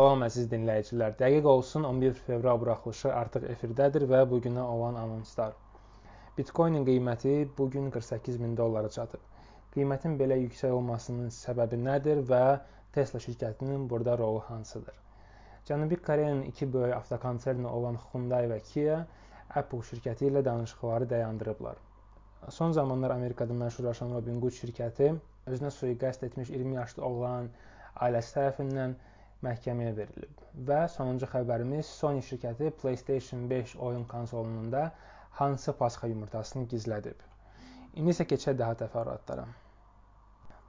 Salam əziz dinləyicilər. Dəqiq olsun 11 fevral buraxılışı artıq efirdədir və bu günə olan anonslar. Bitcoin-in qiyməti bu gün 48 min dollara çatıb. Qiymətin belə yüksək olmasının səbəbi nədir və Tesla şirkətinin burada rolu hansıdır? Cənubi Koreyanın iki böyük avtokonserni olan Hyundai və Kia Apple şirkəti ilə danışıqları dayandırıblar. Son zamanlar Amerikada məşhurlaşan Robinhood şirkəti özünə sui-qəsd etmiş 20 yaşlı oğlan ailəsi tərəfindən məhkəməyə verilib. Və sonuncu xəbərimiz Sony şirkəti PlayStation 5 oyun konsolunda hansı pasxa yumurtasını gizlədib. İndi isə keçək daha təfərrüatlara.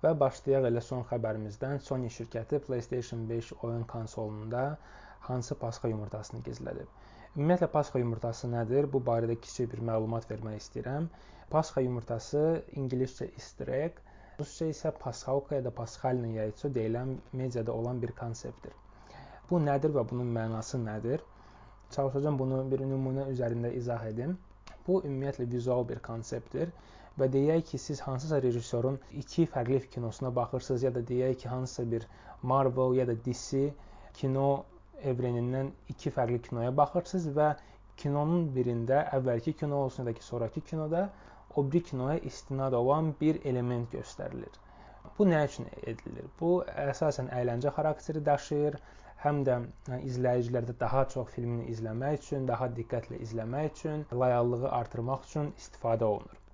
Və başlayaq elə son xəbərimizdən. Sony şirkəti PlayStation 5 oyun konsolunda hansı pasxa yumurtasını gizlədib. Ümumiyyətlə pasxa yumurtası nədir? Bu barədə kiçik bir məlumat vermək istəyirəm. Pasxa yumurtası ingiliscə easter egg Rusca isə pasxalka ya da pasxalna yayçı deyilən mediada olan bir konseptdir. Bu nədir və bunun mənası nədir? Çalışacağam bunu bir nümunə üzərində izah edim. Bu ümumiyyətlə vizual bir konseptdir və deyək ki, siz hansısa rejissorun iki fərqli kinosuna baxırsınız ya da deyək ki, hansısa bir Marvel ya da DC kino evrenindən iki fərqli kinoya baxırsınız və kinonun birində əvvəlki kino olsun ya da ki, sonrakı kinoda o biri kinoya istinad olan bir element göstərilir. Bu nə üçün edilir? Bu əsasən əyləncə xarakteri daşıyır, həm də izləyicilərdə daha çox filmini izləmək üçün, daha diqqətlə izləmək üçün, layihəliliyi artırmaq üçün istifadə olunur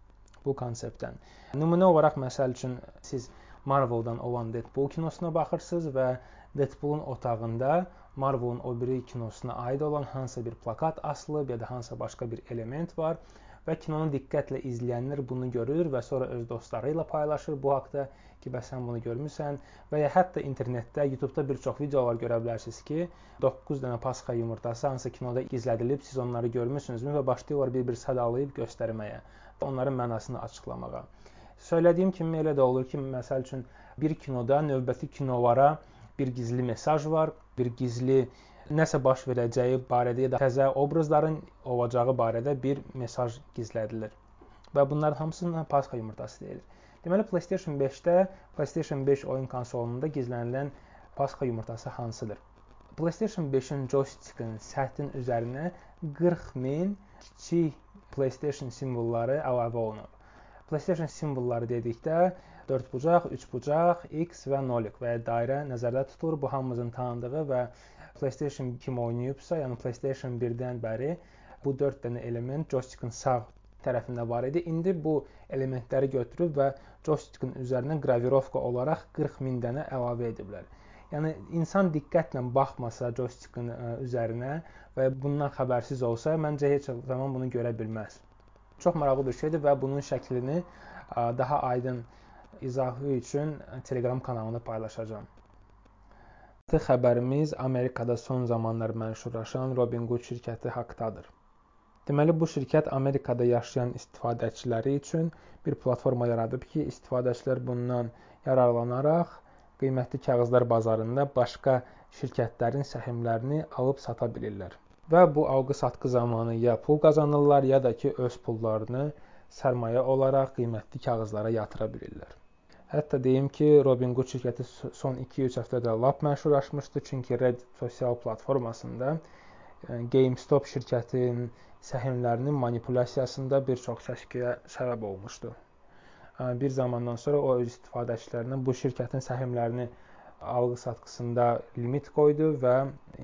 bu konseptdən. Nümunə olaraq məsəl üçün siz Marvel-dan olan Deadpool kinosuna baxırsınız və Deadpool-un otağında Marvel-un o biri kinosuna aid olan hansısa bir plakat asılıb ya da hansısa başqa bir element var və kinonu diqqətlə izləyənlər bunu görür və sonra öz dostları ilə paylaşır bu haqqda ki, bəs sən bunu görmüsən və ya hətta internetdə, YouTube-da bir çox videolar görə bilərsiniz ki, 9 dənə pasxa yumurtası hansı kinoda gizlədilib, siz onları görmüsünüzmü və başlayırlar bir-bir sadalayıb göstərməyə, onların mənasını açıqlamağa. Söylədiyim kimi elə də olur ki, məsəl üçün bir kinoda növbəti kinolara bir gizli mesaj var, bir gizli nəsə baş verəcəyi barədə ya da təzə obrazların olacağı barədə bir mesaj gizlədilir. Və bunların hamısına pasxa yumurtası deyilir. Deməli PlayStation 5-də PlayStation 5 oyun konsolunda gizlənilən pasxa yumurtası hansıdır? PlayStation 5-in joystickinin səthin üzərinə 40 min kiçik PlayStation simvolları əlavə olunub. PlayStation simvolları dedikdə 4 bucaq, 3 bucaq, X və nolik və dairə nəzərdə tutulur. Bu hamımızın tanıdığı və PlayStation kim oynayıbsa, yəni PlayStation 1-dən bəri bu 4 dənə element joystickin sağ tərəfində var idi. İndi bu elementləri götürüb və joystickin üzərinə qravirovka olaraq 40 min dənə əlavə ediblər. Yəni insan diqqətlə baxmasa joystickin e, üzərinə və bundan xəbərsiz olsa, məncə heç zaman bunu görə bilməz. Çox maraqlı bir şeydir və bunun şəklini e, daha aydın izahı üçün Telegram kanalında paylaşacağam. Növbəti xəbərimiz Amerikada son zamanlar məşhurlaşan Robinhood şirkəti haqqdadır. Deməli bu şirkət Amerikada yaşayan istifadəçiləri üçün bir platforma yaradıb ki, istifadəçilər bundan yararlanaraq qiymətli kağızlar bazarında başqa şirkətlərin səhmlərini alıb sata bilirlər. Və bu alqı-satqı zamanı ya pul qazanırlar, ya da ki, öz pullarını sərmayə olaraq qiymətli kağızlara yatıra bilirlər. Hətta deyim ki, Robinhood şirkəti son 2-3 həftədə lap məşhurlaşmışdı, çünki Reddit sosial platformasında e, GameStop şirkətinin səhmlərinin manipulyasiyasında bir çox səs-küyə səbəb olmuşdu. E, bir zamandan sonra o öz istifadəçilərinə bu şirkətin səhmlərini alğı-satqısında limit qoydu və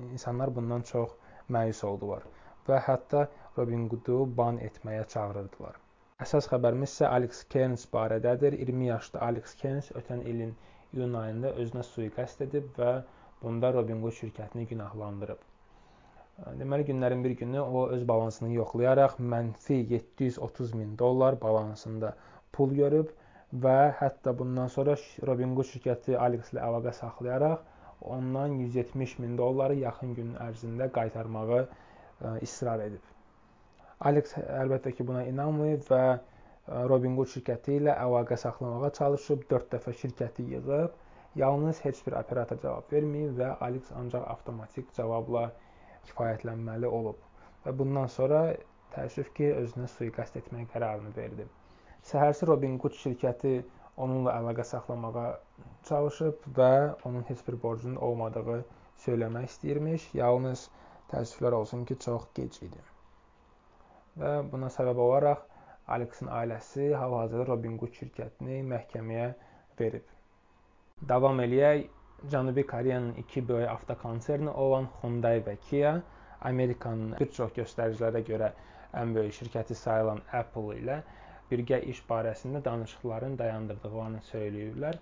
insanlar bundan çox məyus oldular və hətta Robinhoodu ban etməyə çağırırdılar. Əsas xəbərimiz isə Alex Kearns barədədir. 20 yaşlı Alex Kearns ötən ilin iyun ayında özünə sui-qəsd edib və bunda Robinhood şirkətini günahlandırıb. Deməli günlərin bir günü o öz balansını yoxlayaraq mənfi 730 min dollar balansında pul görüb və hətta bundan sonra Robinhood şirkəti Alex ilə əlaqə saxlayaraq ondan 170 min dolları yaxın gün ərzində qaytarmağı israr edib. Alex əlbəttə ki, buna inanmayıb və e, Robinhood şirkəti ilə əlaqə saxlamağa çalışıb, 4 dəfə şirkəti yığıb, yalnız heç bir operator cavab verməyib və Alex ancaq avtomatik cavabla kifayətlənməli olub. Və bundan sonra təəssüf ki, özünə sui-qəsd etmək qərarını verdi. Səhərsi Robinhood şirkəti onunla əlaqə saxlamağa çalışıb və onun heç bir borcunun olmadığı söyləmək istəyirmiş. Yalnız təəssüflər olsun ki, çox gec idi. Və buna səbəb olaraq Alexin ailəsi hal-hazırda Robinhood şirkətini məhkəməyə verib. Davam eləyək. Cənubi Koreyanın iki böyük avtokonserni olan Hyundai və Kia Amerikanın bir çox göstəricilərə görə ən böyük şirkəti sayılan Apple ilə birgə iş barəsində danışıqların dayandırdıqlarını söyləyirlər.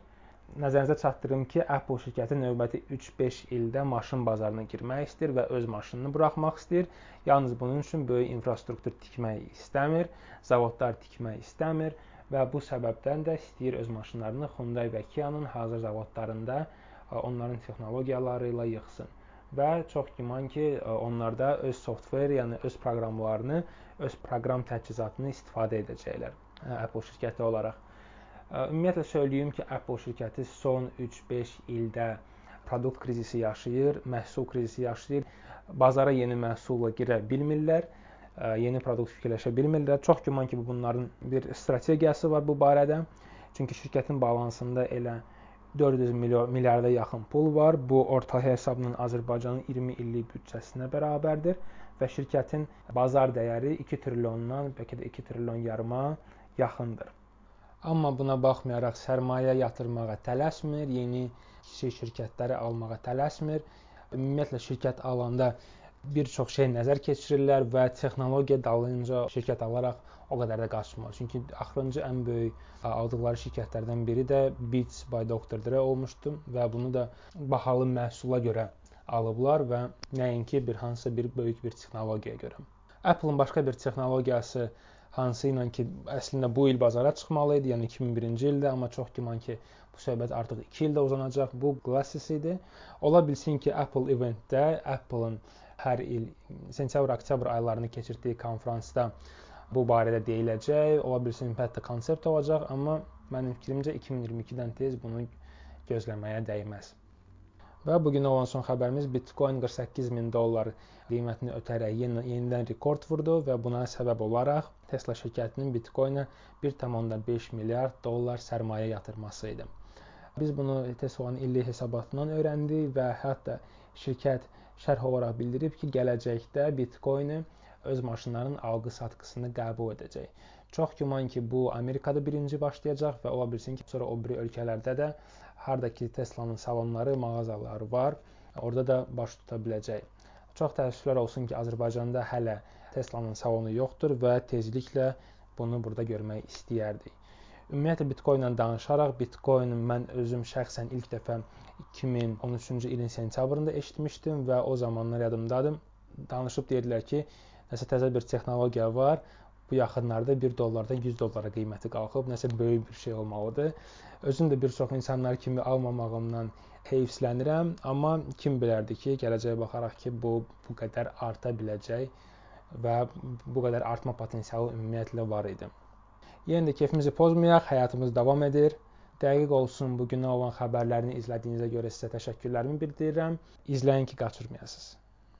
Nəzərinizə çatdırım ki, Apple şirkəti növbəti 3-5 ildə maşın bazarına girmək istəyir və öz maşınını buraxmaq istəyir. Yalnız bunun üçün böyük infrastruktur tikmək istəmir, zavodlar tikmək istəmir və bu səbəbdən də istəyir öz maşınlarını Hyundai və Kia-nın hazır zavodlarında onların texnologiyaları ilə yığsın. Və çox güman ki, onlarda öz software, yəni öz proqramlarını, öz proqram təchizatını istifadə edəcəklər Apple şirkəti olaraq. Ümumiyyətlə söyləyim ki, Apple şirkəti son 3-5 ildə produkt krizisi yaşayır, məhsul krizisi yaşayır. Bazara yeni məhsulla girə bilmirlər, yeni produkt fikirləşə bilmirlər. Çox güman ki, bunların bir strategiyası var bu barədə. Çünki şirkətin balansında elə 400 milyarda yaxın pul var. Bu orta hesabla Azərbaycanın 20 illik büdcəsinə bərabərdir və şirkətin bazar dəyəri 2 trilyondan, bəlkə də 2 trilyon yarıma yaxındır. Amma buna baxmayaraq sərmayə yatırmağa tələsmir, yeni kiçik şirkətləri almağa tələsmir. Ümumiyyətlə şirkət alanda bir çox şey nəzər keçirirlər və texnologiya dalınca şirkət alaraq o qədər də qaçmır. Çünki axırıncı ən böyük aldıqları şirkətlərdən biri də Beats by Dr. Dre olmuşdu və bunu da bahalı məhsula görə alıblar və nəinki bir hansısa bir böyük bir texnologiyaya görə. Apple-ın başqa bir texnologiyası hansı ilə ki, əslində bu il bazara çıxmalı idi, yəni 2001-ci ildə, amma çox güman ki, bu söhbət artıq 2 ildə uzanacaq. Bu Glasses idi. Ola bilsin ki, Apple eventdə Apple-ın hər il sentyabr-oktyabr aylarını keçirdiyi konfransda bu barədə deyiləcək. Ola bilsin hətta konsept olacaq, amma mənim fikrimcə 2022-dən tez bunu gözləməyə dəyməz. Və bu gün olan son xəbərimiz Bitcoin 48 min dollar qiymətini ötərək yeni, yenidən rekord vurdu və buna səbəb olaraq Tesla şirkətinin Bitcoin-ə 1.5 milyard dollar sərmayə yatırması idi. Biz bunu Tesla-nın illik hesabatından öyrəndik və hətta şirkət şərh olaraq bildirib ki, gələcəkdə Bitcoin-i öz maşınlarının alqı-satqısını qəbul edəcək. Çox güman ki, bu Amerikada birinci başlayacaq və ola bilsin ki, sonra o biri ölkələrdə də hardakı Tesla-nın salonları, mağazaları var, orada da baş tuta biləcək. Çox təəssüflər olsun ki, Azərbaycanda hələ Tesla-nın salonu yoxdur və tezliklə bunu burada görmək istəyərdik. Ümumiyyətlə Bitcoin ilə danışaraq, Bitcoin mən özüm şəxsən ilk dəfə 2013-cü ilin sentyabrında eşitmişdim və o zamanlar yadımdadır. Danışıb dedilər ki, nəsə təzə bir texnologiya var bu yaxınlarda 1 dollardan 100 dollara qiyməti qalxıb, nəsə böyük bir şey olmalıdır. Özüm də bir çox insanlar kimi almamağımdan heyfslənirəm, amma kim bilərdi ki, gələcəyə baxaraq ki, bu bu qədər arta biləcək və bu qədər artma potensialı ümumiyyətlə var idi. Yenə də keyfimizi pozmayaq, həyatımız davam edir. Dəqiq olsun bu günə olan xəbərlərini izlədiyinizə görə sizə təşəkkürlərimi bildirirəm. İzləyin ki, qaçırmayasınız.